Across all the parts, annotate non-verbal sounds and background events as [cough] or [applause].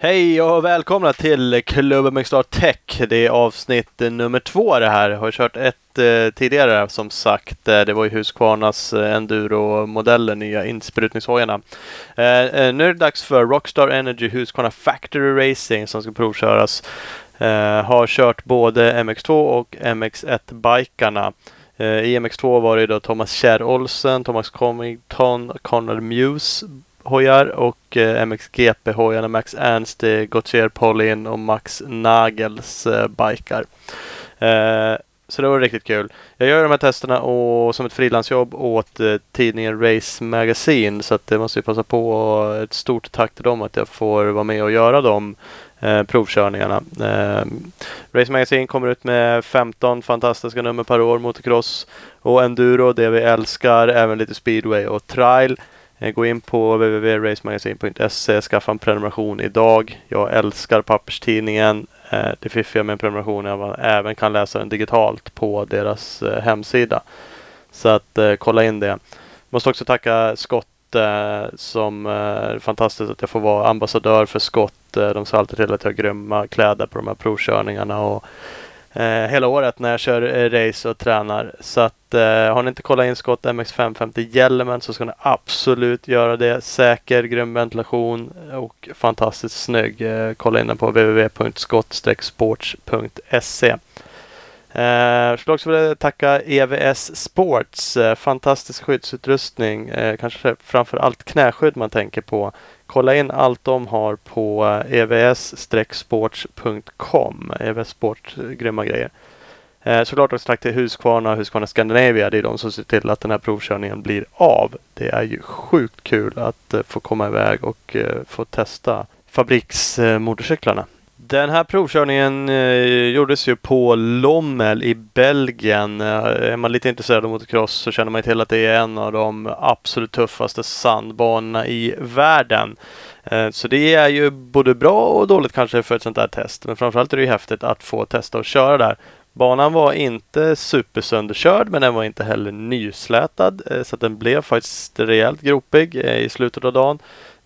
Hej och välkomna till Klubben Mixstar Tech. Det är avsnitt nummer två det här. Jag har kört ett eh, tidigare som sagt. Eh, det var ju Husqvarnas eh, Enduro-modeller, nya insprutningshojarna. Eh, eh, nu är det dags för Rockstar Energy Husqvarna Factory Racing som ska provköras. Eh, har kört både MX2 och MX1-bikarna. I MX2 var det då Thomas Kjær Olsen, Thomas Comington, Conrad Muse hojar och eh, MXGP-hojarna Max Ernst, eh, Gautier Paulin och Max Nagels eh, bikar. Eh, så det var riktigt kul. Jag gör de här testerna och som ett frilansjobb åt eh, tidningen Race Magazine så att det måste ju passa på och ett stort tack till dem att jag får vara med och göra de eh, provkörningarna. Eh, Race Magazine kommer ut med 15 fantastiska nummer per år motocross och enduro, det vi älskar, även lite speedway och trial. Eh, gå in på www.racemagasin.se, skaffa en prenumeration idag. Jag älskar papperstidningen. Eh, det fiffiga med en prenumeration är att man även kan läsa den digitalt på deras eh, hemsida. Så att kolla in det. Måste också tacka Scott som är fantastiskt att jag får vara ambassadör för Scott. De ser alltid till att jag har grymma kläder på de här provkörningarna och Eh, hela året när jag kör eh, race och tränar. Så att eh, har ni inte kollat in Scott MX550 hjälmen så ska ni absolut göra det. Säker, grym ventilation och fantastiskt snygg. Eh, kolla in den på www.scott-sports.se. Eh, jag skulle också vilja tacka EVS Sports. Eh, fantastisk skyddsutrustning. Eh, kanske framför allt knäskydd man tänker på. Kolla in allt de har på eh, evs-sports.com. EVS Sport, eh, grymma grejer. Eh, såklart också tack till Husqvarna och Husqvarna Scandinavia. Det är de som ser till att den här provkörningen blir av. Det är ju sjukt kul att få komma iväg och få testa fabriksmotorcyklarna. Den här provkörningen eh, gjordes ju på Lommel i Belgien. Eh, är man lite intresserad av motocross så känner man till att det är en av de absolut tuffaste sandbanorna i världen. Eh, så det är ju både bra och dåligt kanske för ett sånt här test. Men framförallt är det ju häftigt att få testa och köra där. Banan var inte supersönderkörd men den var inte heller nyslätad eh, så att den blev faktiskt rejält gropig eh, i slutet av dagen.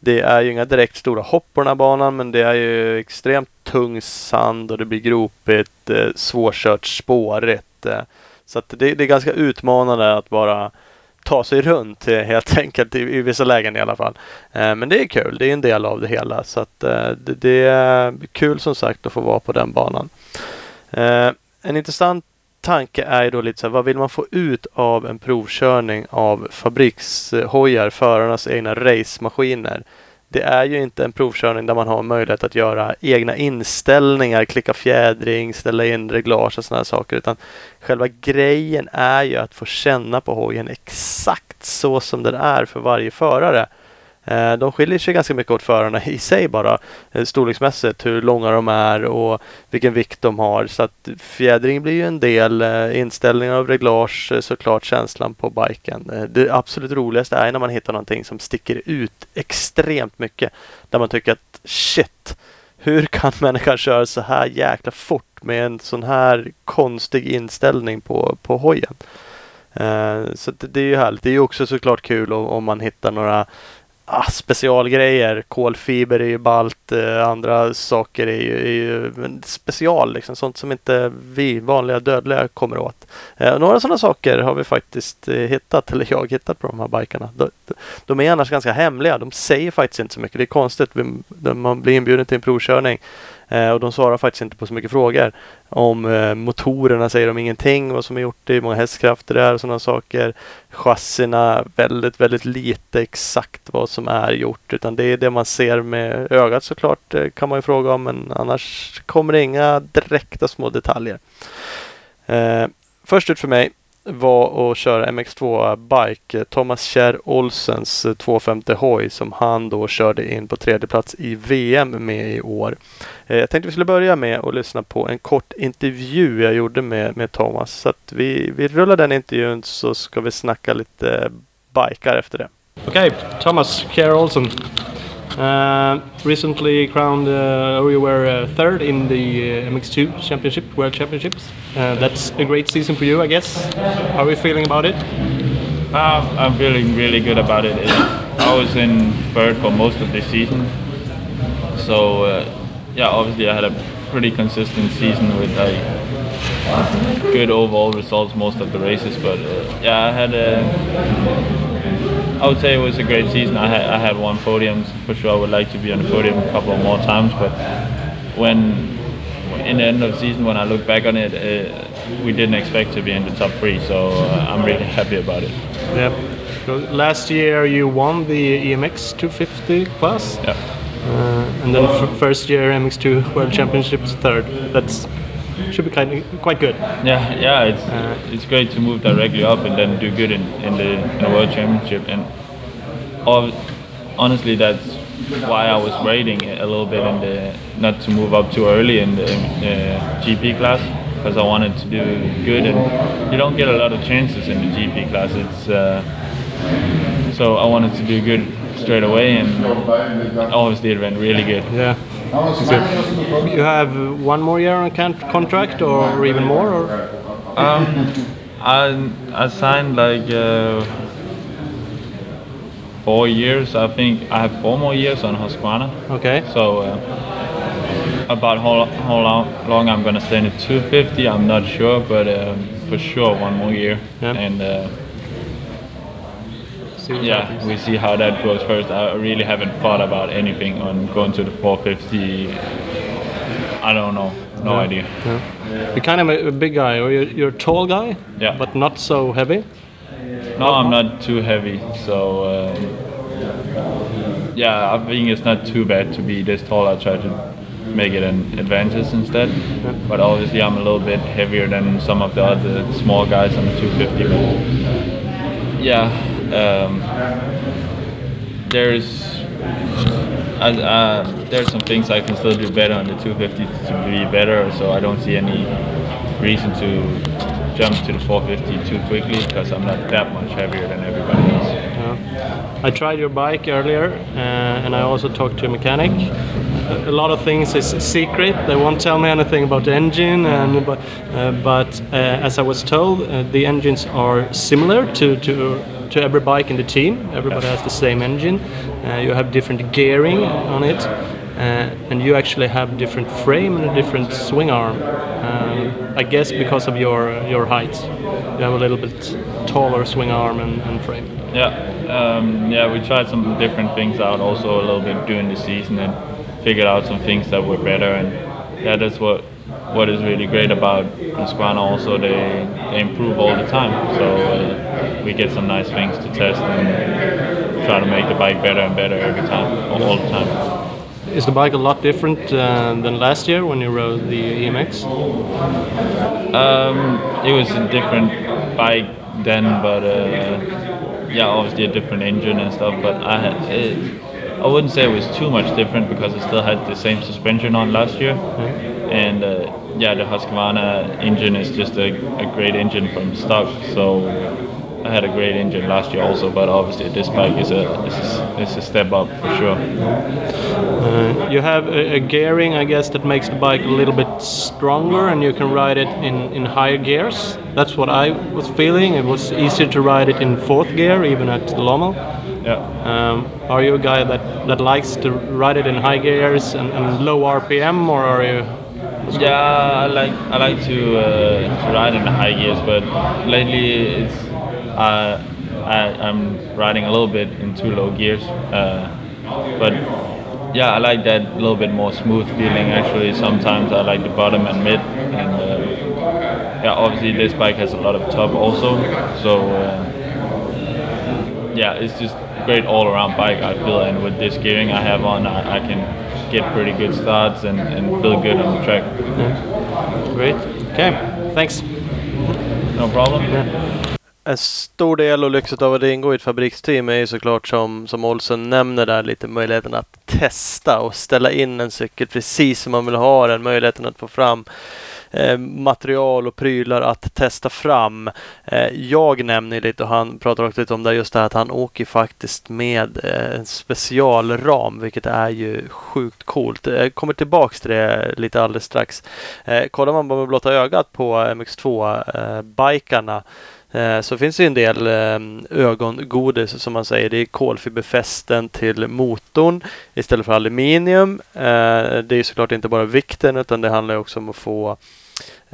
Det är ju inga direkt stora hopp på den här banan men det är ju extremt tung sand och det blir gropigt, eh, svårkört, spårigt. Eh, så att det, det, är ganska utmanande att bara ta sig runt eh, helt [laughs] enkelt i, i vissa lägen i alla fall. Eh, men det är kul, det är en del av det hela så att eh, det, det, är kul som sagt att få vara på den banan. Eh, en intressant tanke är ju då lite så här, vad vill man få ut av en provkörning av fabrikshojar, förarnas egna racemaskiner? Det är ju inte en provkörning där man har möjlighet att göra egna inställningar, klicka fjädring, ställa in reglage och sådana saker. Utan själva grejen är ju att få känna på hojen exakt så som den är för varje förare. Eh, de skiljer sig ganska mycket åt förarna i sig bara eh, storleksmässigt, hur långa de är och vilken vikt de har. Så att fjädring blir ju en del, eh, inställningar av reglage, såklart känslan på biken. Det absolut roligaste är när man hittar någonting som sticker ut extremt mycket. Där man tycker att shit, hur kan [laughs] människan köra så här jäkla fort med en sån här konstig inställning på, på hojen? så det, det, är ju härligt. Det är ju också såklart kul om, om man hittar några ah, specialgrejer. Kolfiber är ju ballt, eh, andra saker är ju, är ju special, liksom, sånt som inte vi vanliga dödliga kommer åt. Eh, några sådana saker har vi faktiskt eh, hittat, eller jag hittat på de här bikarna. De, de, är annars ganska hemliga. De säger faktiskt inte så mycket. Det är konstigt. Man blir inbjuden till en provkörning Eh, och de svarar faktiskt inte på så mycket frågor. Om eh, motorerna säger de ingenting, vad som är gjort, det, hur många hästkrafter det är och sådana saker. Chassina, väldigt, väldigt lite exakt vad som är gjort. Utan det är det man ser med ögat såklart, eh, kan man ju fråga om. Men annars kommer det inga direkta små detaljer. Eh, först ut för mig var att köra MX2 Bike. Thomas Kjär Olsens 250 hoj som han då körde in på tredje plats i VM med i år. Eh, jag tänkte vi skulle börja med att lyssna på en kort intervju jag gjorde med, med Thomas. Så att vi, vi rullar den intervjun så ska vi snacka lite bikar efter det. Okej, okay, Thomas Kjär Olsen. Uh, recently crowned, uh, you were uh, third in the uh, MX2 Championship, World Championships. That's a great season for you, I guess. How are you feeling about it? I'm feeling really good about it. I was in third for most of the season, so yeah, obviously I had a pretty consistent season with like good overall results most of the races. But uh, yeah, I had a. I would say it was a great season. I had I had one podium for sure. I would like to be on the podium a couple more times, but when in the end of the season, when I look back on it, uh, we didn't expect to be in the top three. So uh, I'm really [laughs] happy about it. Yeah. So last year you won the EMX 250 class. Yeah. Uh, and then f- first year MX2 World Championships third. That's should be kind of quite good. Yeah, yeah, it's Uh, it's great to move directly up and then do good in, in the in the world championship. And ob- honestly, that's why I was waiting a little bit in the not to move up too early in the uh, GP class because I wanted to do good. And you don't get a lot of chances in the GP class. It's uh, so I wanted to do good straight away, and obviously it went really good. Yeah. So you have one more year on con- contract or even more or Um, I I signed like uh, four years. I think I have four more years on Husqvarna. okay. So uh, about how, how long, long I'm gonna stay in the 250, I'm not sure, but um, for sure one more year. Yeah. And uh, See what yeah, happens. we see how that goes first. I really haven't thought about anything on going to the 450. I don't know. No Yeah. idea. Yeah. You're kind of a, a big guy, or you're, you're a tall guy, Yeah. but not so heavy. No, I'm not too heavy, so uh, yeah, I think it's not too bad to be this tall. I try to make it an advantage instead, but obviously I'm a little bit heavier than some of the other small guys on the 250. But yeah, um, there's uh, there's some things I can still do better on the 250 to be better, so I don't see any reason to jump to the 450 too quickly because I'm not that much heavier than everybody else. Yeah. I tried your bike earlier, uh, and I also talked to a mechanic. A- A lot of things is secret. They won't tell me anything about the engine, and but uh, but uh, as I was told, uh, the engines are similar to to to every bike in the team. Everybody has the same engine. Uh, you have different gearing on it. Uh, and you actually have different frame and a different swing arm. Um, I guess because of your your height, you have a little bit taller swing arm and, and frame. Yeah, um, yeah, we tried some different things out also a little bit during the season and figured out some things that were better. And yeah, that's what what is really great about Husqvarna. Also, they they improve all the time, so uh, we get some nice things to test and try to make the bike better and better every time, all, the time. Is the bike a lot different uh, than last year when you rode the EMX? Um, it was a different bike then, but uh, yeah, obviously a different engine and stuff. But I had, it, I wouldn't say it was too much different because it still had the same suspension on last year. And uh, yeah, the Husqvarna engine is just a, a great engine from stock. So I had a great engine last year also, but obviously this bike is a is a, is a step up for sure. Uh, you have a, a gearing, I guess, that makes the bike a little bit stronger, and you can ride it in, in higher gears. That's what I was feeling. It was easier to ride it in fourth gear, even at Lommel. Yeah. Um, are you a guy that, that likes to ride it in high gears and, and low RPM, or are you? Yeah, I like I like to, uh, to ride in high gears, but lately it's uh, I, I'm riding a little bit in too low gears. Uh, but yeah, I like that little bit more smooth feeling. Actually, sometimes I like the bottom and mid, and uh, yeah, obviously this bike has a lot of top also. So uh, yeah, it's just great all-around bike. I feel, and with this gearing I have on, I, I can get pretty good starts and, and feel good on the track. Great. Okay. Thanks. No problem. En stor del och lyxet av att ingå i ett fabriksteam är ju såklart som, som Olsen nämner där lite möjligheten att testa och ställa in en cykel precis som man vill ha den. Möjligheten att få fram eh, material och prylar att testa fram. Eh, jag nämner lite och han pratar också lite om det just det här att han åker faktiskt med eh, en specialram vilket är ju sjukt coolt. Eh, jag kommer tillbaks till det lite alldeles strax. Eh, kollar man bara med blotta ögat på MX2-bikarna eh, så finns det en del ögongodis som man säger. Det är kolfiberfästen till motorn istället för aluminium. Det är såklart inte bara vikten utan det handlar också om att få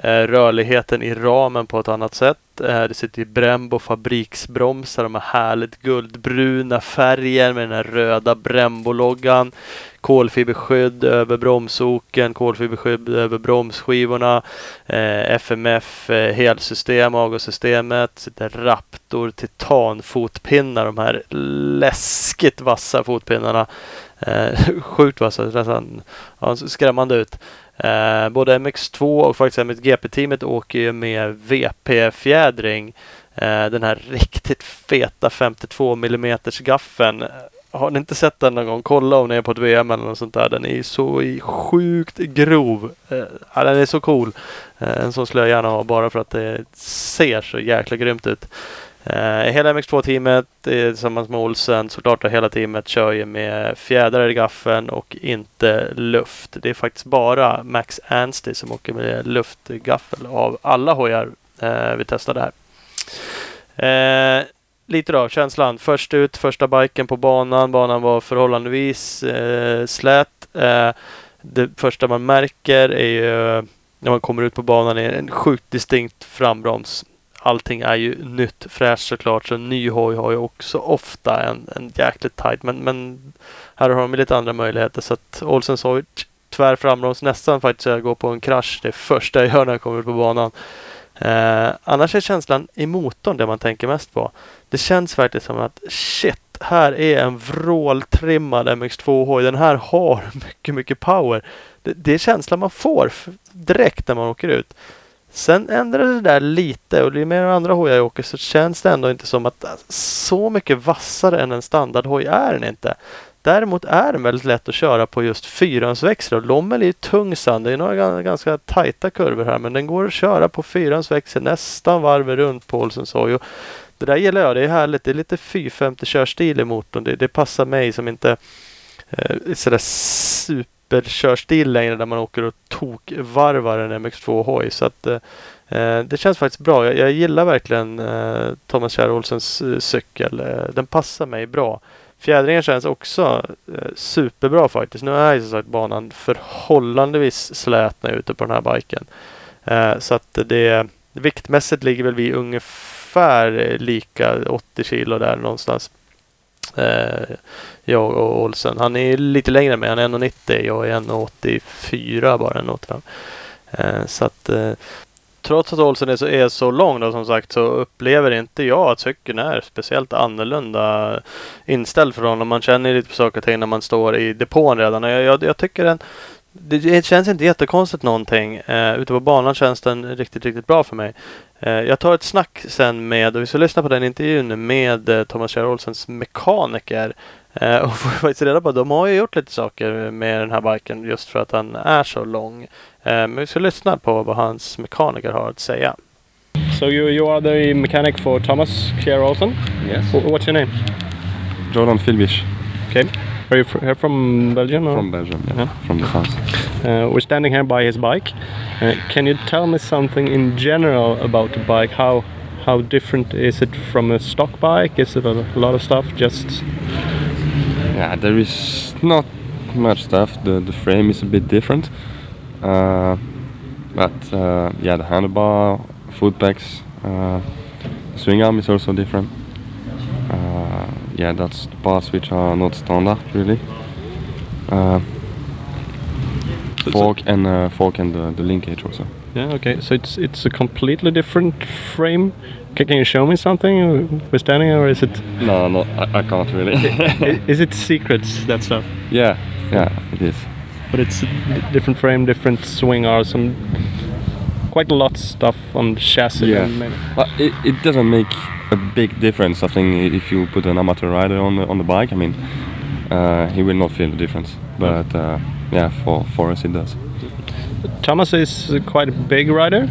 Eh, rörligheten i ramen på ett annat sätt. Eh, det sitter i Brembo fabriksbromsar, de här härligt guldbruna färgen med den här röda Brembo-loggan. Kolfiberskydd över bromsoken, kolfiberskydd över bromsskivorna. Eh, FMF helsystem, avgassystemet. Sitter Raptor titanfotpinnar, de här läskigt vassa fotpinnarna. [laughs] Sjukt vassa, nästan ja, skrämmande ut. Eh, både MX2 och faktiskt MXGP-teamet åker ju med VP-fjädring. Eh, den här riktigt feta 52 mm gaffeln. Har ni inte sett den någon gång? Kolla om ni är på ett VM eller något sånt där. Den är så sjukt grov. Eh, ja, den är så cool. Eh, en sån skulle jag gärna ha bara för att det ser så jäkla grymt ut. Eh, hela MX2-teamet eh, tillsammans med Olsen såklart och hela teamet kör ju med fjädrar i gaffeln och inte luft. Det är faktiskt bara Max Anstey som åker med luftgaffel av alla hojar eh, vi testade här. Eh, lite då, känslan. Först ut, första biken på banan. Banan var förhållandevis eh, slät. Eh, det första man märker är ju när man kommer ut på banan är en sjukt distinkt frambroms allting är ju nytt, fräscht såklart. Så en ny hoj har ju också ofta en, en jäkligt tight. Men, men här har de lite andra möjligheter. Så att Olsens hoj tvär framroms nästan faktiskt jag går på en krasch. Det första jag gör när jag kommer ut på banan. Eh, annars är känslan i motorn det man tänker mest på. Det känns faktiskt som att shit, här är en vråltrimmad MX2-hoj. Den här har [laughs] mycket, mycket power. Det, det är känslan man får direkt när man åker ut. Sen ändrar det där lite och ju mer andra hojar jag åker så känns det ändå inte som att äh, så mycket vassare än en standardhoj är den inte. Däremot är den väldigt lätt att köra på just fyrhjulsväxel och Lommel är ju tung sand. Det är några ganska tajta kurvor här men den går att köra på fyrhjulsväxel nästan varvet runt på Olsens hoj. Det där gillar jag. Det är härligt. Det är lite 450 körstil i motorn. Det, det passar mig som inte eh, sådär super superkörstil längre där man åker och tokvarvar en MX2-hoj. Så att eh, det känns faktiskt bra. Jag, jag gillar verkligen eh, Thomas Kjær Olsens eh, cykel. Eh, den passar mig bra. Fjädringen känns också eh, superbra faktiskt. Nu är ju som sagt banan förhållandevis slät när jag är ute på den här biken. Eh, så att det viktmässigt ligger väl vi ungefär eh, lika 80 kilo där någonstans. Eh, jag och Olsen. Han är lite längre än mig. Han är 1,90. Jag är 1,84 bara. 1,85. Eh, så att eh, trots att Olsen är så, är så lång då, som sagt så upplever inte jag att cykeln är speciellt annorlunda inställd för honom. Man känner lite på saker och ting när man står i depån redan. Jag, jag, jag tycker den det känns inte jättekonstigt någonting. Eh, ute på banan känns den riktigt, riktigt bra för mig. Eh, jag tar ett snack sen med, och vi ska lyssna på den intervjun med eh, Thomas Kjær Olsens mekaniker. Eh, [laughs] och får faktiskt reda på att de har ju gjort lite saker med den här biken just för att den är så lång. Eh, men vi ska lyssna på vad hans mekaniker har att säga. So you, you are the mechanic for Thomas Kjær Olsen? Yes. What's your name? Jordan Filbish. Okay. Are you fr from Belgium? Or? From Belgium, yeah. Yeah. From the house. Uh, we're standing here by his bike. Uh, can you tell me something in general about the bike? How how different is it from a stock bike? Is it a lot of stuff? Just Yeah, there is not much stuff. The the frame is a bit different. Uh, but uh, yeah, the handlebar, foot pegs, uh, swing arm is also different. Uh, yeah, that's the parts which are not standard really. Uh, So- fork and uh, fork and the, the linkage also. yeah, okay. So it's it's a completely different frame. Can, can you show me something? We're standing, or is it No, no, I, I can't really. [laughs] is it secrets that stuff? yeah, yeah, it is. But it's different frame, different swing arms, some quite a lot of stuff on the chassis. Yeah. But it, it doesn't make a big difference. I think if you put an amateur rider on the on the bike, I mean, uh, he will not feel the difference. But uh, yeah, for for us it does. Thomas is quite a big rider,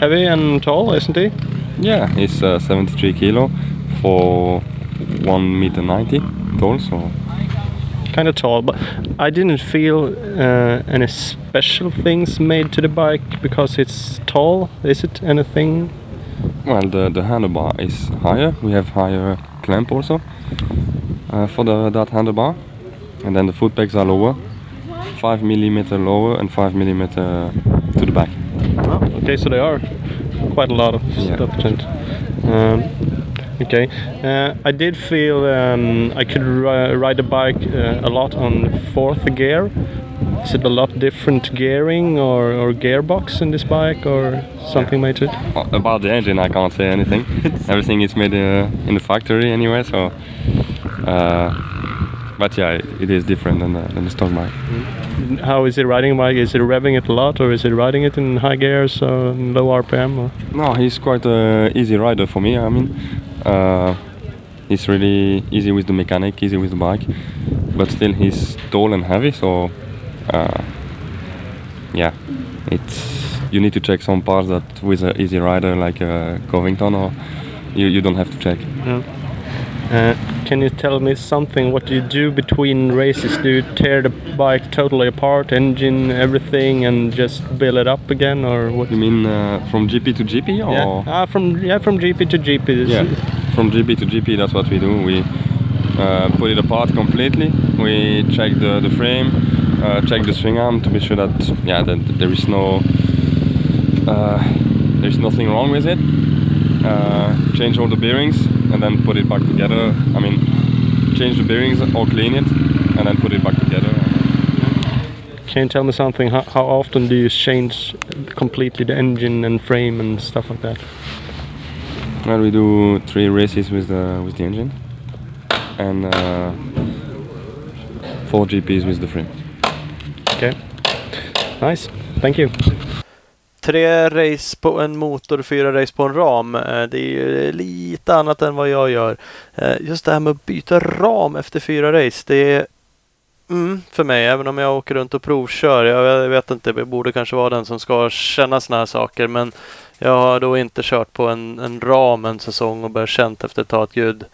heavy and tall, isn't he? Yeah, he's uh, 73 kilo for one meter 90 tall. So kind of tall, but I didn't feel uh, any special things made to the bike because it's tall. Is it anything? Well, the, the handlebar is higher. We have higher clamp also uh, for the that handlebar, and then the foot pegs are lower, five millimeter lower and five millimeter to the back. Oh, okay, so they are quite a lot of Yeah. stuff. Um, okay, uh, I did feel um, I could ri- ride the bike uh, a lot on fourth gear. Is it a lot different gearing or, or gearbox in this bike or something made to it? Uh, About the engine, I can't say anything. [laughs] Everything is made uh, in the factory anyway, so. Uh, but yeah, it, it is different than the, than the stock bike. How is it riding a bike? Is it revving it a lot or is it riding it in high gears or low RPM? Or? No, he's quite an easy rider for me. I mean, uh, he's really easy with the mechanic, easy with the bike, but still he's tall and heavy. So, uh, yeah, it's you need to check some parts that with an easy rider like uh, Covington, or you, you don't have to check. Uh, can you tell me something? What do you do between races? Do you tear the bike totally apart, engine, everything, and just build it up again, or what? You mean uh, from GP to GP, or Yeah, ah, from yeah, from GP to GP. Yeah, from GP to GP, that's what we do. We uh, put it apart completely. We check the, the frame, uh, check the swing arm to be sure that yeah that there is no uh, there's nothing wrong with it. Uh, change all the bearings and then put it back together. I mean, change the bearings or clean it and then put it back together. Can you tell me something? How, how often do you change completely the engine and frame and stuff like that? Well, we do three races with the with the engine and uh, four GPs with the frame. Okay, nice. Thank you. Tre race på en motor, fyra race på en ram. Eh, det är ju lite annat än vad jag gör. Eh, just det här med att byta ram efter fyra race. Det är mm, för mig, även om jag åker runt och provkör. Jag vet inte, jag borde kanske vara den som ska känna sådana här saker. Men jag har då inte kört på en, en ram en säsong och börjat känt efter ett tag att gud,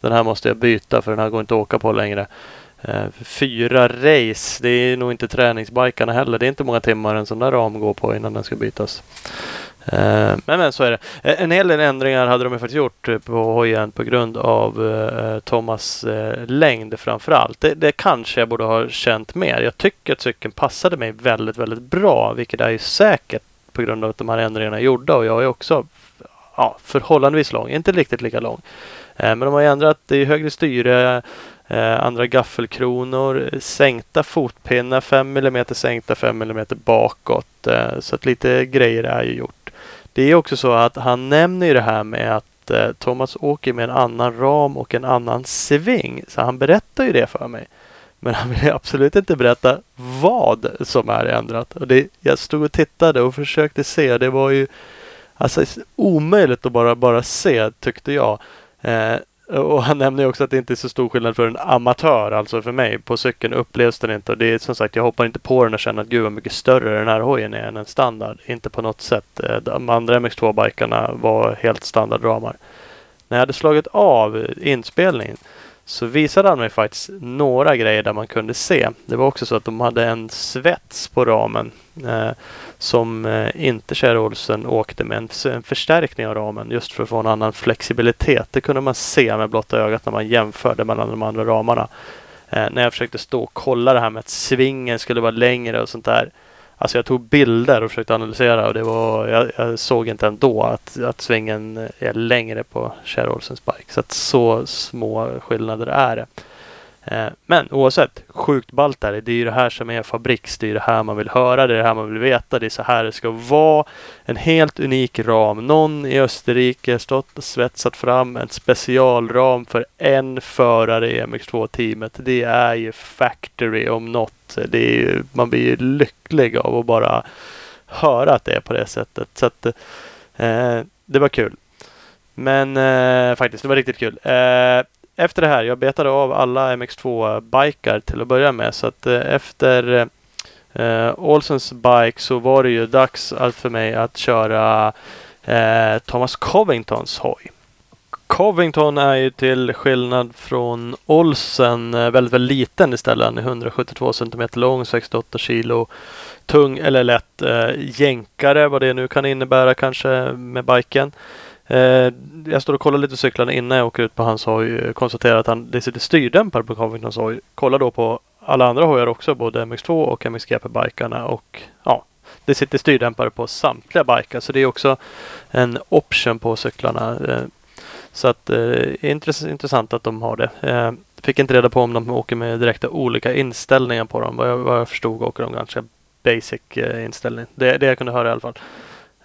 den här måste jag byta för den här går inte att åka på längre. Eh, fyra race, det är nog inte träningsbikarna heller. Det är inte många timmar en sån där ram går på innan den ska bytas. Eh, men, men så är det. Eh, en hel del ändringar hade de ju faktiskt gjort på hojen på grund av eh, Thomas eh, längd framför allt. Det, det kanske jag borde ha känt mer. Jag tycker att cykeln passade mig väldigt, väldigt bra, vilket är ju säkert på grund av att de här ändringarna är gjorda och jag är också ja, förhållandevis lång, inte riktigt lika lång. Eh, men de har ju ändrat, det är högre styre, eh, andra gaffelkronor, sänkta fotpinnar, 5 mm sänkta, 5 mm bakåt. Eh, så att lite grejer är ju gjort. Det är också så att han nämner ju det här med att Thomas åker med en annan ram och en annan sving. Så han berättar ju det för mig. Men han vill absolut inte berätta vad som är ändrat. Och det, jag stod och tittade och försökte se. Det var ju alltså, omöjligt att bara, bara se tyckte jag. Eh, och han nämner också att det inte är så stor skillnad för en amatör, alltså för mig. På cykeln upplevs den inte. Och det är som sagt, jag hoppar inte på den och känner att gud vad mycket större den här hojen är än en standard. Inte på något sätt. Eh, de andra MX2-bikarna var helt standardramar. När jag hade slagit av inspelningen så visade han mig faktiskt några grejer där man kunde se. Det var också så att de hade en svets på ramen eh, som eh, inte Kjell Olsen åkte med. En, en förstärkning av ramen just för att få en annan flexibilitet. Det kunde man se med blotta ögat när man jämförde mellan de andra ramarna. Eh, när jag försökte stå och kolla det här med att svingen skulle vara längre och sånt där. Alltså jag tog bilder och försökte analysera och det var, jag, jag såg inte ändå att, att svingen är längre på Kjell Olsens bike. Så att så små skillnader är det. Eh, men oavsett, sjukt ballt är det. Det är ju det här som är fabriks. Det är det här man vill höra. Det är det här man vill veta. Det är så här det ska vara. En helt unik ram. Någon i Österrike stått och svetsat fram en specialram för en förare i MX2-teamet. Det är ju factory om något. Det är ju, man blir ju lycklig av att bara höra att det är på det sättet. Så att, eh, det var kul. Men eh, faktiskt, det var riktigt kul. Eh, efter det här, jag betade av alla MX2-bikar till att börja med. Så att eh, efter eh, Olsens bike så var det ju dags för mig att köra eh, Thomas Covingtons hoj. Covington är ju till skillnad från Olsen eh, väldigt, väldigt liten istället. Han är 172 cm lång, 68 kilo tung eller lätt. Eh, jänkare, vad det nu kan innebära kanske med biken. Eh, jag står och kollar lite cyklarna innan jag åker ut på hans hoj. Eh, konstaterar att han, det sitter styrdämpare på Covingtons hoj. Kollar då på alla andra hojar också, både MX2 och MXGP-bikarna. Och ja, det sitter styrdämpare på samtliga bikar. Så det är också en option på cyklarna. Eh, så att det eh, är intressant att de har det. Eh, fick inte reda på om de åker med direkta olika inställningar på dem. Vad jag, vad jag förstod åker de ganska basic eh, inställning. Det, det jag kunde höra i alla fall.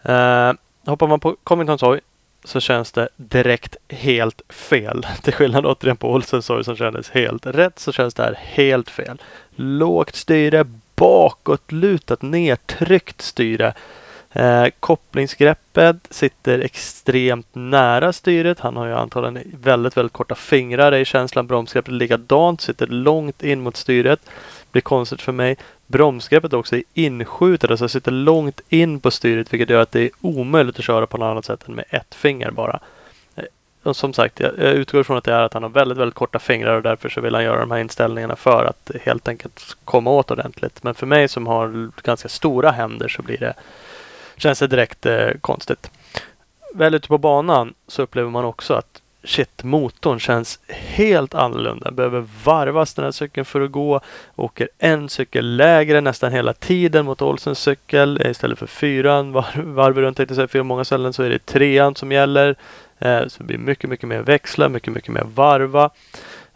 Eh, hoppar man på Covingtons hoj så känns det direkt helt fel. [laughs] Till skillnad återigen på Olsens sorg som kändes helt rätt så känns det här helt fel. Lågt styre, bakåtlutat, nedtryckt styre. Eh, kopplingsgreppet sitter extremt nära styret. Han har ju antagligen väldigt, väldigt korta fingrar. i känslan. Bromsgreppet likadant, sitter långt in mot styret. Blir konstigt för mig. Bromsgreppet också är inskjutet, alltså sitter långt in på styret vilket gör att det är omöjligt att köra på något annat sätt än med ett finger bara. Eh, och som sagt, jag, jag utgår från att det är att han har väldigt, väldigt korta fingrar och därför så vill han göra de här inställningarna för att helt enkelt komma åt ordentligt. Men för mig som har ganska stora händer så blir det känns det direkt eh, konstigt. Väl ute på banan så upplever man också att shit, motorn känns helt annorlunda. Behöver varvas den här cykeln för att gå. Åker en cykel lägre nästan hela tiden mot Olsens cykel. Eh, istället för fyran var, varv runt, tänkte säga, för många ställen så är det trean som gäller. Eh, så det blir mycket, mycket mer växla, mycket, mycket mer varva.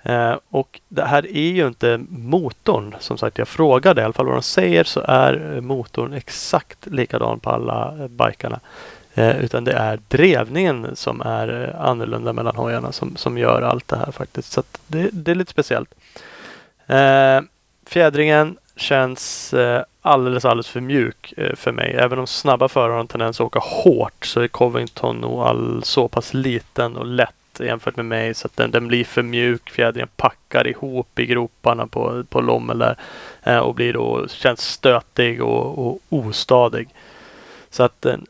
Eh, och det här är ju inte motorn. Som sagt, jag frågade i alla fall vad de säger så är motorn exakt likadan på alla eh, bikarna. Eh, utan det är drevningen som är eh, annorlunda mellan hojarna som, som gör allt det här faktiskt. Så det, det, är lite speciellt. Eh, fjädringen känns eh, alldeles, alldeles för mjuk eh, för mig. Även om snabba förare har en tendens att åka hårt så är Covington nog all så pass liten och lätt jämfört med mig så att den, den blir för mjuk. Fjädringen packar ihop i groparna på, på lommel där eh, och blir då, känns stötig och, och ostadig. Så att den,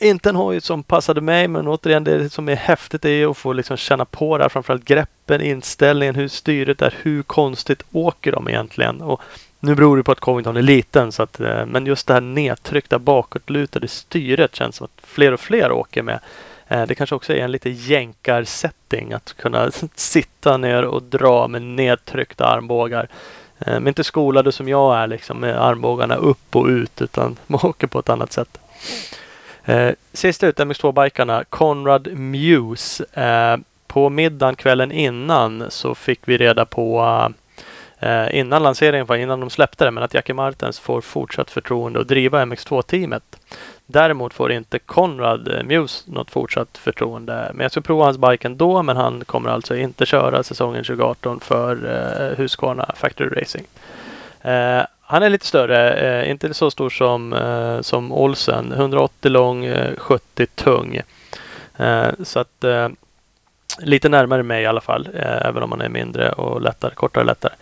inte en hoj som passade mig, men återigen det som är häftigt är att få liksom känna på det här. Framförallt greppen, inställningen, hur styret är. Hur konstigt åker de egentligen? Och nu beror det på att Covington är liten, så att, eh, men just det här nedtryckta bakåtlutade styret känns som att fler och fler åker med. Eh, det kanske också är en lite jänkarsetting att kunna [laughs] sitta ner och dra med nedtryckta armbågar. Eh, men inte skolade som jag är liksom med armbågarna upp och ut utan man [laughs] åker på ett annat sätt. Eh, sist ut MX2-bikarna, Conrad Muse. Eh, på middagen kvällen innan så fick vi reda på eh, innan lanseringen, innan de släppte det, men att Jackie Martens får fortsatt förtroende att driva MX2-teamet. Däremot får inte Conrad eh, Muse något fortsatt förtroende. Men jag ska prova hans bike ändå, men han kommer alltså inte köra säsongen 2018 för eh, Husqvarna Factory Racing. Eh, han är lite större, eh, inte så stor som, eh, som Olsen. 180 lång, eh, 70 tung. Eh, så att eh, lite närmare mig i alla fall, eh, även om han är mindre och lättare, kortare och lättare.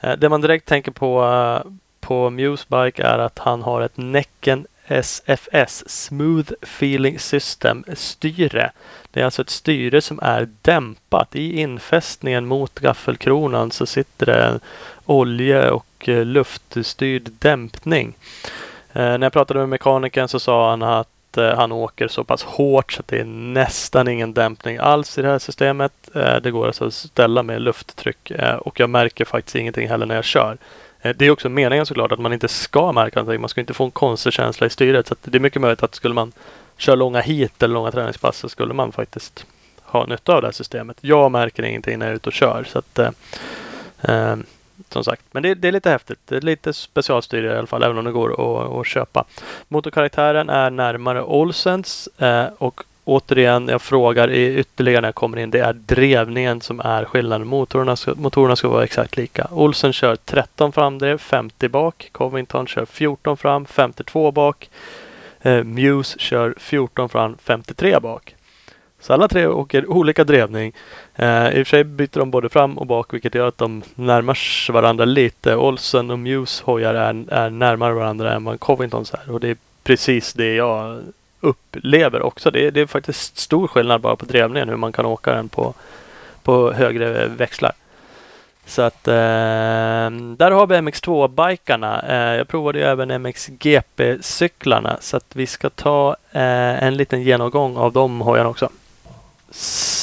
Eh, det man direkt tänker på eh, på Musebike är att han har ett Näcken SFS, Smooth Feeling System styre. Det är alltså ett styre som är dämpat. I infästningen mot gaffelkronan så sitter det en olje och eh, luftstyrd dämpning. Eh, när jag pratade med mekanikern så sa han att eh, han åker så pass hårt så att det är nästan ingen dämpning alls i det här systemet. Eh, det går alltså att ställa med lufttryck eh, och jag märker faktiskt ingenting heller när jag kör. Eh, det är också meningen såklart att man inte ska märka någonting. Man ska inte få en konstig känsla i styret. Så det är mycket möjligt att skulle man köra långa hit eller långa träningspass så skulle man faktiskt ha nytta av det här systemet. Jag märker ingenting när jag är ute och kör. Så att, eh, eh, som sagt. Men det, det, är lite häftigt. Det är lite specialstyre i alla fall, även om det går att, att köpa. Motorkaraktären är närmare Olsens eh, och återigen, jag frågar ytterligare när jag kommer in. Det är drevningen som är skillnaden. Motorerna ska, motorerna ska vara exakt lika. Olsen kör 13 framdrev, 50 bak. Covington kör 14 fram, 52 bak. Eh, Muse kör 14 fram, 53 bak. Så alla tre åker olika drevning. Eh, I och för sig byter de både fram och bak vilket gör att de närmar varandra lite. Olsen och Muse hojar är, är närmare varandra än vad Covingtons är. Och det är precis det jag upplever också. Det är, det är faktiskt stor skillnad bara på drevningen hur man kan åka den på, på högre växlar. Så att eh, där har vi MX2-bikarna. Eh, jag provade ju även MXGP-cyklarna så att vi ska ta eh, en liten genomgång av de hojarna också.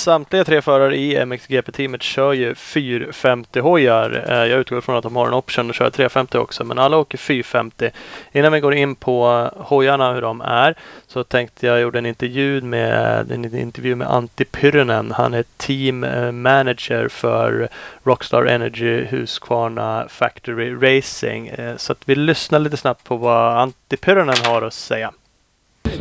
Samtliga tre förare i MXGP-teamet kör ju 450 hojar. Eh, jag utgår från att de har en option att köra 350 också, men alla åker 450. Innan vi går in på hojarna, hur de är, så tänkte jag gjorde en intervju med, en intervju med Antti Pyrrönen. Han är team eh, manager för Rockstar Energy Husqvarna Factory Racing. Eh, så att vi lyssnar lite snabbt på vad Antti Pyrrönen har att säga.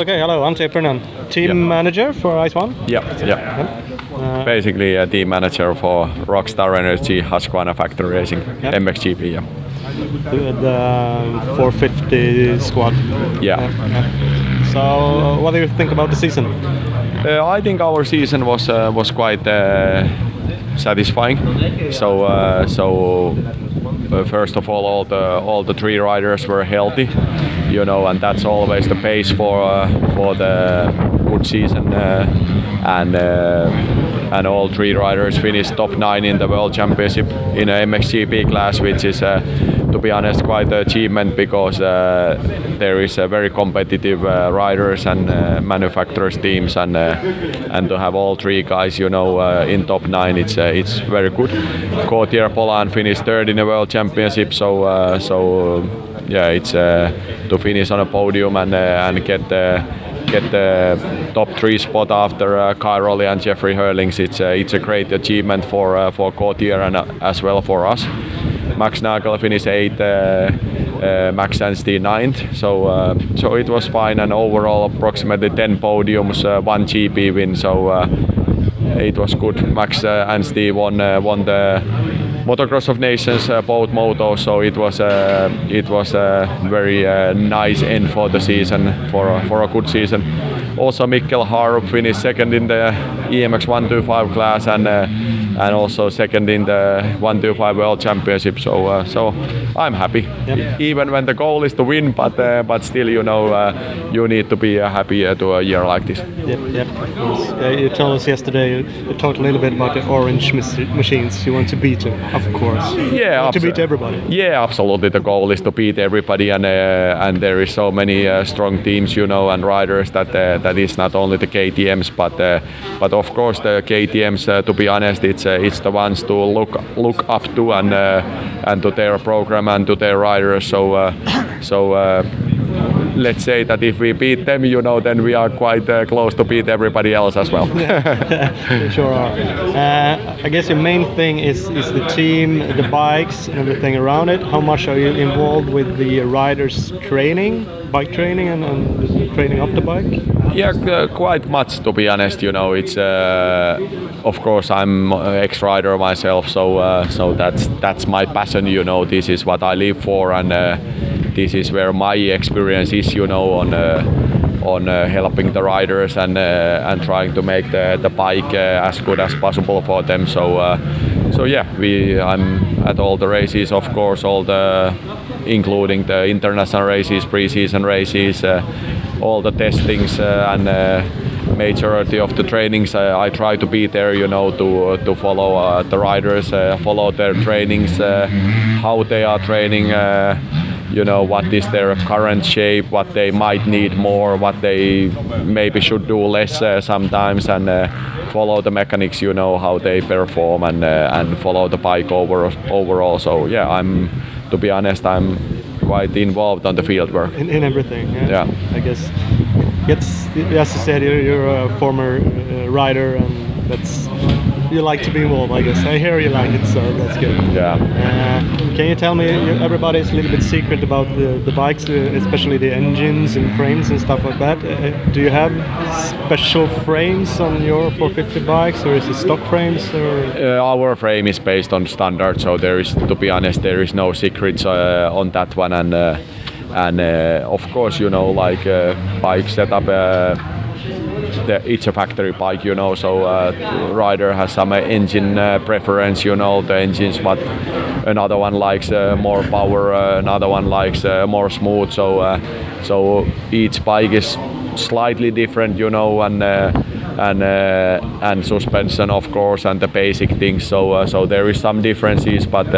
Okay, hello, I'm Tipernan, team Yeah. manager for Ice One. Yeah, yeah. Uh, Basically a team manager for Rockstar Energy Husqvarna Factory Racing Yep. MXGP. Yeah. the, the 450 squad. Yeah. yeah. So, uh, what do you think about the season? Uh, I think our season was uh, was quite uh, satisfying. So uh, so uh, first of all, all the all the three riders were healthy, you know, and that's always the base for uh, for the good season. Uh, and uh, and all three riders finished top nine in the World Championship in a MXGP class, which is. Uh, to be honest, quite an achievement because uh, there is a very competitive uh, riders and uh, manufacturers teams, and uh, and to have all three guys, you know, uh, in top nine, it's uh, it's very good. Gautier Polan finished third in the World Championship, so uh, so yeah, it's uh, to finish on a podium and uh, and get the get the top three spot after uh, Kai Rolli and Jeffrey Hurlings. It's uh, it's a great achievement for uh, for Gautier and uh, as well for us. Max Nagel finished eighth, uh, uh, Max Anstey ninth. So uh, so it was fine, and overall approximately 10 podiums, uh, one GP win. So it was good. Max Anstey won won the Motocross of Nations uh, both motos, so it was uh, it was a very uh, nice end for the season for a, for a good season. Also, Mikkel Harup finished second in the EMX 125 class and uh, and also second in the 125 World Championship. So uh, so I'm happy. Yep. Even when the goal is to win, but uh, but still, you know, uh, you need to be uh, happy uh, to a year like this. Yep, yep. You told us yesterday, you, talked a little bit about the orange mach- machines. You want to beat them, of course. Yeah, to beat everybody. Yeah, absolutely. The goal is to beat everybody, and uh, and there is so many uh, strong teams, you know, and riders that that is not only the KTM's, but but of course the KTM's. To be honest, it's uh, it's the ones to look look up to and uh, and to their program and to their riders. So uh, so. Let's say that if we beat them, you know, then we are quite uh, close to beat everybody else as well. [laughs] Sure are. Uh, I guess your main thing is, is the team, the bikes, and everything around it. How much are you involved with the riders' training, bike training, and, and training of the bike? Yeah, quite much to be honest. You know, it's uh, of course I'm uh, ex-rider myself, so uh, so that's that's my passion. You know, this is what I live for, and uh, this is where my experience is. You know, on. Uh, on uh, helping the riders and uh, and trying to make the, the bike uh, as good as possible for them. So uh, so yeah, we I'm at all the races, of course, all the including the international races, pre-season races, uh, all the testings uh, and uh, majority of the trainings. Uh, I try to be there, you know, to to follow uh, the riders, uh, follow their trainings, uh, how they are training. You know what is their current shape, what they might need more, what they maybe should do less uh, sometimes, and uh, follow the mechanics. You know how they perform and uh, and follow the bike over overall. So yeah, I'm to be honest, I'm quite involved on the field work. In, in everything, yeah. Yeah. I guess. It's, as you said, you're, you're a former uh, rider, and that's you like to be involved. I guess I hear you like it, so that's good. Yeah. Uh, can you tell me? Everybody's a little bit secret about the, the bikes, uh, especially the engines and frames and stuff like that. Uh, do you have special frames on your 450 bikes, or is it stock frames? Or Uh, our frame is based on standard, so there is, to be honest, there is no secrets uh, on that one. And uh, and uh, of course, you know, like uh, bike setup. The, it's a factory bike, you know, so uh, rider has some engine uh, preference, you know, the engines, but another one likes uh, more power, uh, another one likes more smooth. So so each bike is slightly different, you know, and and and suspension, of course, and the basic things. So so there is some differences, but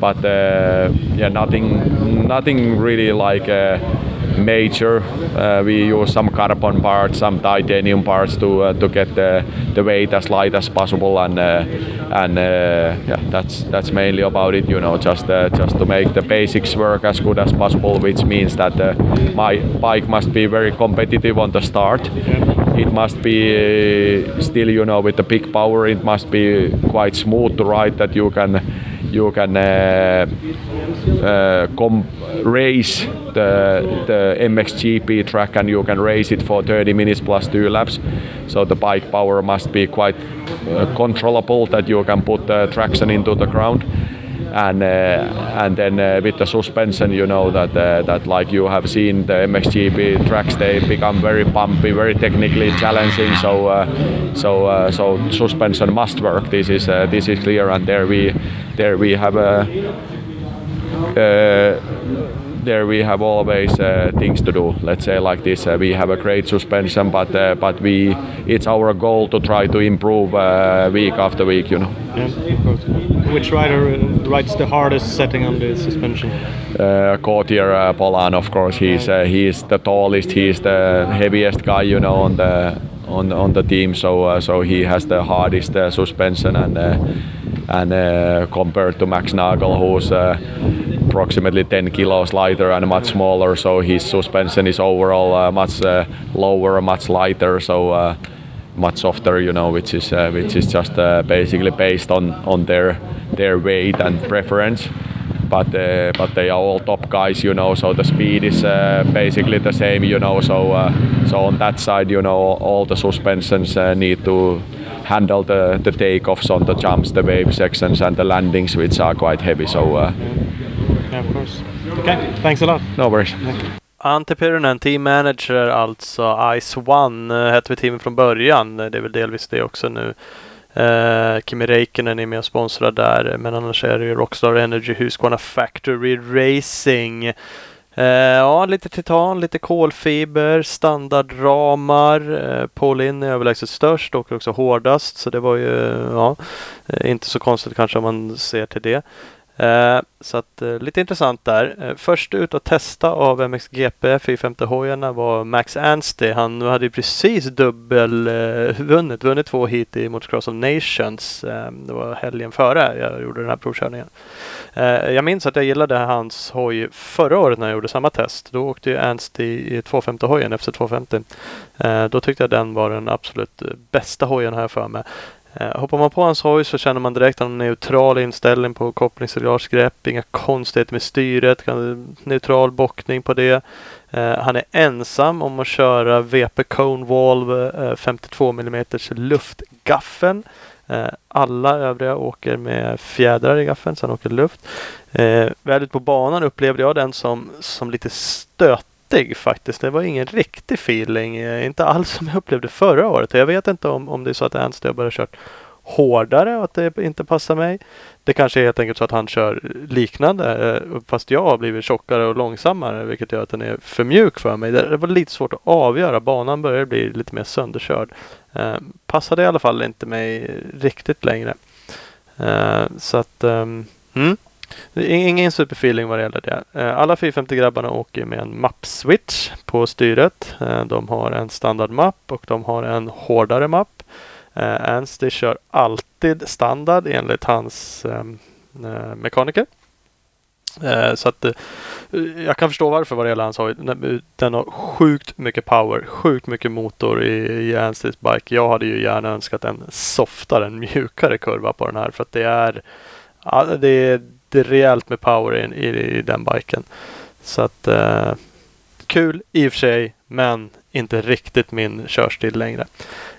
but yeah, nothing nothing really like. Major. Uh, we use some carbon parts, some titanium parts to uh, to get the, the weight as light as possible, and uh, and yeah, that's that's mainly about it. You know, just just to make the basics work as good as possible, which means that my bike must be very competitive on the start. It must be still, you know, with the big power. It must be quite smooth to ride that you can you can uh, uh, race the the MXGP track and you can race it for 30 minutes plus two laps. So the bike power must be quite uh, controllable that you can put the traction into the ground. And uh, and then uh, with the suspension, you know that uh, that like you have seen the MXGP tracks, they become very bumpy, very technically challenging. So uh, so uh, so suspension must work. This is this is clear, and there we there we have a. There we have always uh, things to do. Let's say like this: uh, we have a great suspension, but uh, but we it's our goal to try to improve uh, week after week. You know. Yeah. Which rider rides the hardest setting on the suspension? Uh, Gautier uh, Polan, of course, he's uh, he's the tallest, he's the heaviest guy, you know, on the on on the team. So so he has the hardest suspension, and and compared to Max Nagel, who's approximately 10 kilos lighter and much smaller, so his suspension is overall uh, much uh, lower, much lighter. So. Uh, much softer, you know, which is uh, which is just uh, basically based on on their their weight and preference. But but they are all top guys, you know, so the speed is basically the same, you know. So so on that side, you know, all the suspensions need to handle the the takeoffs on the jumps, the wave sections, and the landings, which are quite heavy. So uh, Yeah, of course. Okay, thanks a lot. no worries. Ante Pyrynen, team manager alltså. Ice One uh, hette vi teamet från början. Eh, Det är väl delvis det också nu. Uh, Kimi Räikkönen är med och sponsrar där. Men annars är det ju Rockstar Energy, Husqvarna Factory Racing. Eh, ja, lite titan, lite kolfiber, standardramar. Uh, Paulin är överlägset störst och också hårdast. Så det var ju ja, eh, inte så konstigt kanske om man ser till det. Eh, så att eh, lite intressant där. Eh, först ut att testa av MXGP 450 hojarna var Max Anstey. Han hade ju precis dubbelvunnit, vunnit, två hit i Motocross of Nations. Det var helgen före jag gjorde den här provkörningen. Jag minns att jag gillade hans hoj förra året när jag gjorde samma test. Då åkte ju Anstey i 250 hojen, FC 250. Då tyckte jag den var den absolut bästa hojen här för mig. Eh, hoppar man på hans hoj så känner man direkt en neutral inställning på kopplingsreglagegrepp, inga konstigheter med styret, neutral bockning på det. Eh, han är ensam om att köra VP Cone Valve 52 mm luftgaffeln. Eh, alla övriga åker med fjädrar i gaffeln sen åker luft. Eh, väl ute på banan upplevde jag den som, som lite stötig faktiskt. Det var ingen riktig feeling. Eh, inte alls som jag upplevde förra året. Jag vet inte om, om det är så att Anstey har börjat kört hårdare och att det inte passar mig. Det kanske är helt enkelt så att han kör liknande eh, fast jag har blivit tjockare och långsammare vilket gör att den är för mjuk för mig. Det var lite svårt att avgöra. Banan börjar bli lite mer sönderkörd. Eh, passade i alla fall inte mig riktigt längre. Eh, så att ehm, mm. Det är Ingen superfeeling vad det gäller det. Eh, alla 450-grabbarna åker med en mappswitch på styret. Eh, de har en standardmapp och de har en hårdare mapp. Eh, Anstey kör alltid standard enligt hans ehm, eh, mekaniker. Så att jag kan förstå varför vad det gäller hans hoj. Den- har sjukt mycket power, sjukt mycket motor i, i Ansteys bike. Jag hade ju gärna önskat en softare, en mjukare kurva på den här för att det är Ja, det är, det är rejält med power i, i, i den biken. Så att eh, kul i och för sig, men inte riktigt min körstil längre.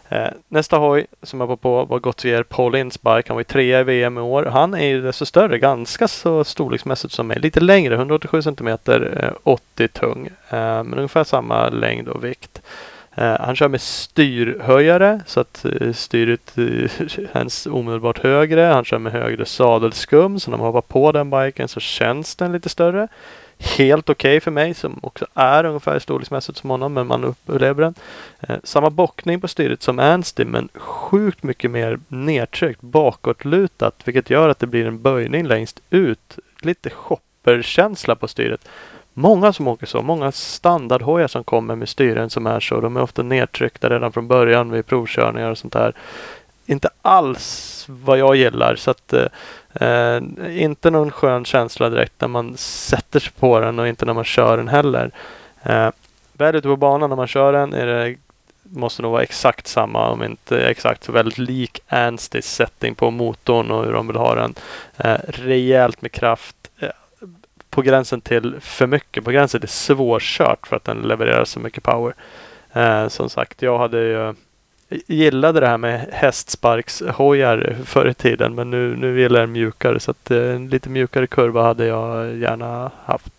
Eh, nästa hoj som jag var på var Gautier Paulins bike. Han var ju trea i VM i år. Han är ju desto större, ganska så storleksmässigt som mig. Lite längre, 187 centimeter, eh, 80 tung. Eh, men ungefär samma längd och vikt. Eh, han kör med styrhöjare så att eh, styret eh, [laughs] känns omedelbart högre. Han kör med högre sadelskum så när man hoppar på den biken så känns den lite större. Helt okej för mig som också är ungefär storleksmässigt som honom men man upplever den. Samma bockning på styret som Anstey men sjukt mycket mer nedtryckt bakåtlutat vilket gör att det blir en böjning längst ut. Lite shopperkänsla på styret många som åker så. Många standardhojar som kommer med styren som är så. De är ofta nedtryckta redan från början vid provkörningar och sånt där. Inte alls vad jag gillar. Så att, eh, inte någon skön känsla direkt när man sätter sig på den och inte när man kör den heller. Eh, väl ute på banan när man kör den är det måste nog vara exakt samma, om inte exakt så väldigt lik Anstys setting på motorn och hur de vill ha den. Eh, rejält med kraft. Eh, på gränsen till för mycket, på gränsen till svårkört för att den levererar så mycket power. Eh, som sagt, jag hade ju eh, gillade det här med hästsparkshojar förr i tiden men nu, nu gillar jag mjukare så att eh, en lite mjukare kurva hade jag gärna haft.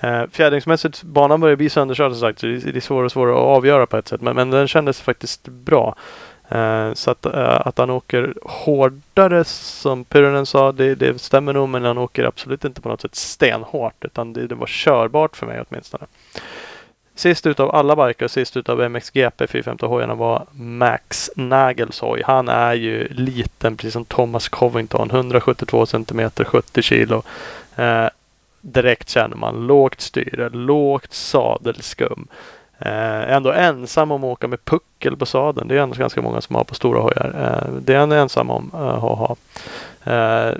Eh, fjädringsmässigt, banan börjar bli sönderkörd som sagt så det, det är svårare och svårare att avgöra på ett sätt men, men den kändes faktiskt bra. Eh, så att, eh, att han åker hårdare som Pyronen sa, det, det stämmer nog men han åker absolut inte på något sätt stenhårt utan det, det var körbart för mig åtminstone. Sist utav alla biker, sist utav MXGP 450 hojarna var Max Nagels hoj. Han är ju liten precis som Thomas Covington. 172 cm, 70 kilo. Eh, direkt känner man lågt styre, lågt sadelskum. Eh, ändå ensam om att åka med puckel på sadeln. Det är ändå ganska många som har på stora hojar. Eh, det är han ensam om eh, att ha. Eh,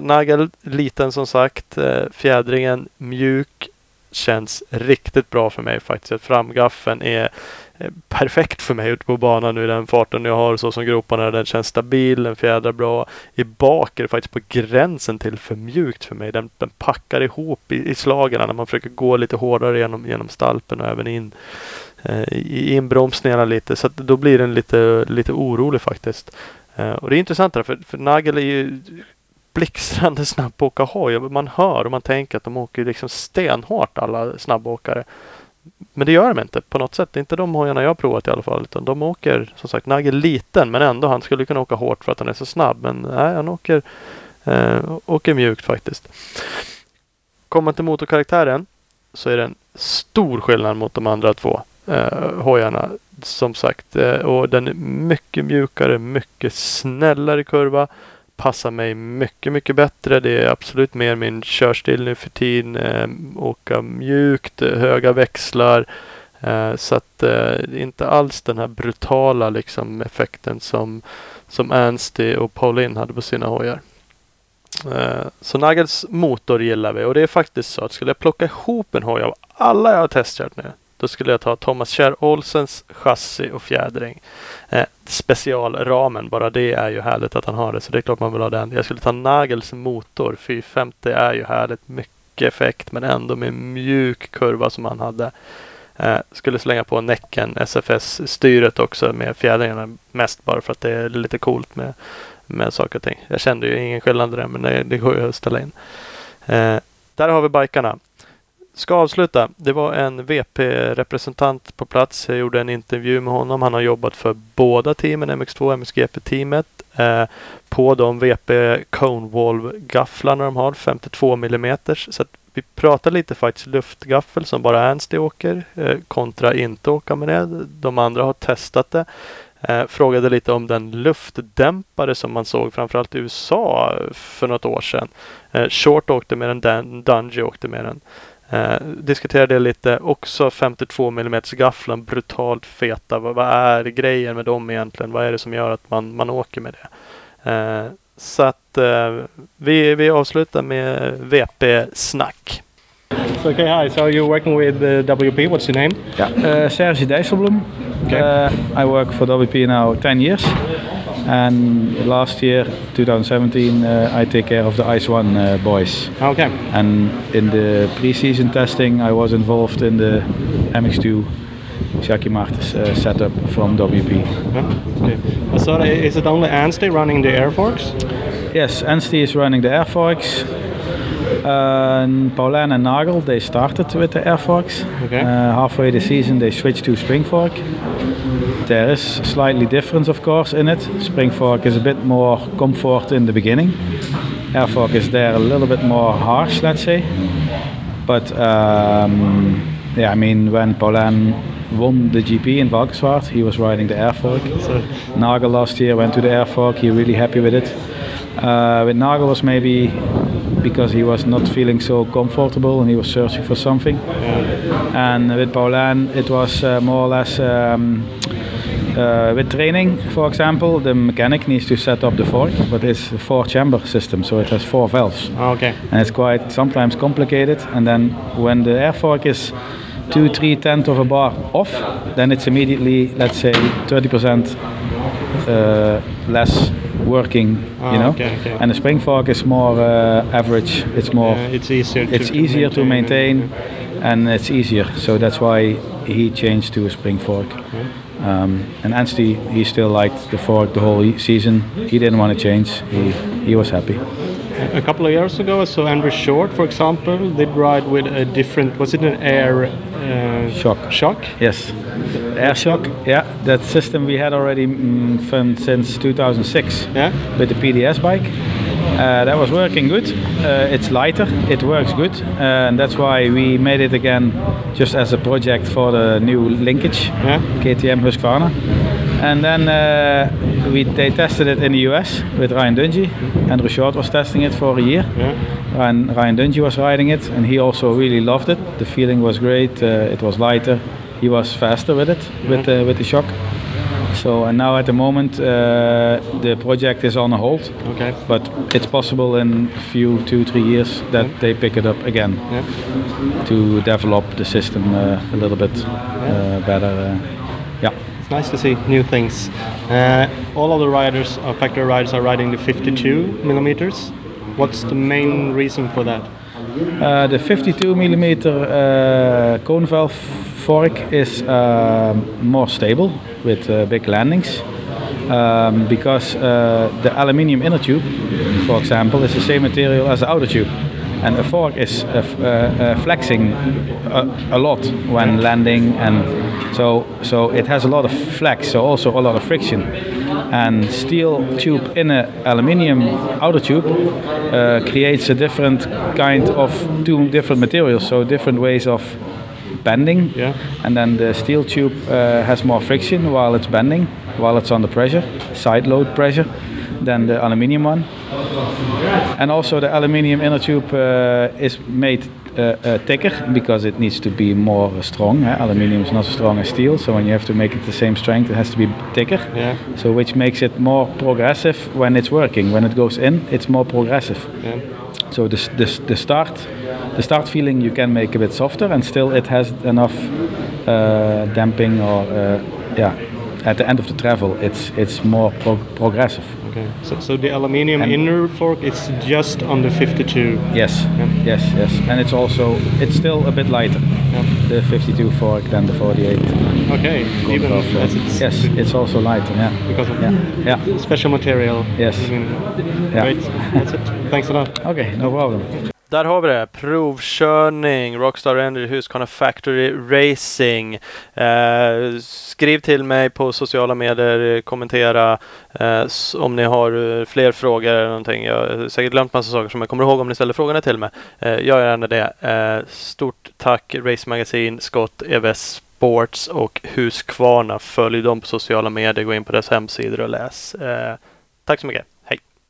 Nagel liten som sagt. Eh, fjädringen mjuk. Känns riktigt bra för mig faktiskt. Framgaffeln är perfekt för mig ute på banan nu. i Den farten jag har så som groparna. Den känns stabil, den fjädrar bra. I bak är det faktiskt på gränsen till för mjukt för mig. Den, den packar ihop i, i slagen när man försöker gå lite hårdare genom, genom stalpen och även in eh, i inbromsningarna lite. Så då blir den lite, lite orolig faktiskt. Eh, och det är intressant där, för, för Nagel är ju blixtrande snabb på att åka hoj. Man hör och man tänker att de åker liksom stenhårt alla snabbåkare. Men det gör de inte på något sätt. Det är inte de hojarna jag har provat i alla fall. Utan de åker som sagt Nagel liten men ändå. Han skulle kunna åka hårt för att han är så snabb. Men nej, han åker, eh, åker mjukt faktiskt. Kommer man till motorkaraktären så är det en stor skillnad mot de andra två eh, hojarna. Som sagt. Eh, och den är mycket mjukare, mycket snällare kurva passar mig mycket, mycket bättre. Det är absolut mer min körstil nu för tiden. Eh, åka mjukt, eh, höga växlar. Eh, så att eh, inte alls den här brutala liksom effekten som, som Ansty och Pauline hade på sina hojar. Eh, så Nagels motor gillar vi och det är faktiskt så att skulle jag plocka ihop en hoj av alla jag har testkört nu då skulle jag ta Thomas Kjær Olsens chassi och fjädring. Eh, specialramen, bara det är ju härligt att han har det. Så det är klart man vill ha den. Jag skulle ta Nagels motor. 450 är ju härligt. Mycket effekt men ändå med mjuk kurva som han hade. Eh, skulle slänga på Näcken SFS-styret också med fjädringarna. Mest bara för att det är lite coolt med, med saker och ting. Jag kände ju ingen skillnad där men det, det går ju att ställa in. Eh, där har vi bikarna ska avsluta. Det var en VP-representant på plats. Jag gjorde en intervju med honom. Han har jobbat för båda teamen, MX2 och MXGP-teamet. Eh, på de VP Conewall-gafflarna de har, 52 mm. Så att vi pratar lite faktiskt luftgaffel som bara Ernst åker eh, kontra inte åka med det. De andra har testat det. Eh, frågade lite om den luftdämpare som man såg framförallt i USA för något år sedan. Eh, Short åkte med den, Dungey åkte med den. Eh, diskuterade det lite. Också 52 mm gafflan, brutalt feta. Vad, vad, är grejen med dem egentligen? Vad är det som gör att man, man åker med det? Eh, så att eh, vi, vi avslutar med VP-snack. So, okay, hi. So you're working with uh, WP. What's your name? Yeah, uh, Serge Dijsselbloem. Okay. Uh, I work for WP now 10 years. And last year, 2017, uh, I take care of the Ice One uh, boys. Okay. And in the pre-season testing, I was involved in the MX2 Jackie Martens uh, setup from WP. Okay. So is it only Anstey running the air forks? Yes, Anstey is running the air forks. Uh, Paulin and Nagel, they started with the air forks. Okay. Uh, halfway the season, they switched to spring fork. There is slightly difference, of course, in it. Spring fork is a bit more comfort in the beginning. Air fork is there a little bit more harsh, let's say. But um, yeah, I mean, when Paulin won the GP in Valkenswaard, he was riding the air fork. So, Nagel last year went to the air fork. He really happy with it. Uh, with Nagel was maybe because he was not feeling so comfortable and he was searching for something. And with Paulan, it was uh, more or less um, uh, with training, for example, the mechanic needs to set up the fork, but it's a four-chamber system, so it has four valves, Ah, okay. and it's quite sometimes complicated. And then when the air fork is two, three tenths of a bar off, then it's immediately, let's say, 30% uh, less working, Ah, you know. okay, okay. And the spring fork is more uh, average. It's more. Uh, it's easier. To, it's easier to maintain, and it's easier. So that's why he changed to a spring fork. Um, and Anstey, he still liked the fork the whole season. He didn't want to change. He he was happy. A couple of years ago, I saw Andrew Short, for example, did ride with a different. Was it an air uh, Shock. Shock. Yes, air shock. Yeah, that system we had already mm, from since 2006 Yeah. with the PDS bike. Uh, that was working good. Uh, it's lighter. It works good, uh, and that's why we made it again, just as a project for the new linkage, Yeah. KTM Husqvarna. And then uh, we they tested it in the US with Ryan Dungey. Andrew Short was testing it for a year. Yeah. Ryan, Ryan Dungey was riding it, and he also really loved it. The feeling was great. Uh, it was lighter. He was faster with it, with the with the shock. So and now at the moment uh, the project is on a hold, Okay. but it's possible in a few two three years that they pick it up again Yeah. to develop the system uh, a little bit uh, better. Uh, yeah. It's nice to see new things. Uh, all of the riders, factory riders, are riding the 52 millimeters. What's the main reason for that? Uh, the 52 millimeter uh, cone fork is um more stable with uh, big landings um, because uh, the aluminium inner tube, for example, is the same material as the outer tube. And the fork is uh, uh, uh, flexing a, a lot when landing, and so so it has a lot of flex, so also a lot of friction. And steel tube in a aluminium outer tube uh, creates a different kind of two different materials, so different ways of bending. Yeah. And then the steel tube uh, has more friction while it's bending, while it's under pressure, side load pressure, than the aluminium one. And also the aluminium inner tube uh, is made uh, uh, thicker because it needs to be more strong. eh? Aluminium is not as strong as steel, so when you have to make it the same strength, it has to be thicker. Yeah. So which makes it more progressive when it's working. When it goes in, it's more progressive. Yeah. So the, the, the start the start feeling you can make a bit softer and still it has enough uh, damping or uh, yeah at the end of the travel it's it's more pro- progressive. Okay. So, so the aluminium And- inner fork is just on the 52. Yes, yes, yes, and it's also it's still a bit lighter. The 52 fork than the 48. Okay. Even fork. as uh, it's yes, it's also lighter. Yeah, because of yeah, yeah. special material. Yes. Yeah. Great. That's it. Thanks a lot. Okay, no problem. Där har vi det. Provkörning, Rockstar Energy Husqvarna Factory Racing. Eh, skriv till mig på sociala medier, kommentera eh, om ni har eh, fler frågor eller någonting. Jag har säkert glömt massa saker som jag kommer ihåg om ni ställer frågorna till mig. Eh, gör gärna det. Eh, stort tack Race Magazine, Scott, EVS Sports och Husqvarna. Följ dem på sociala medier, gå in på deras hemsidor och läs. Eh, tack så mycket.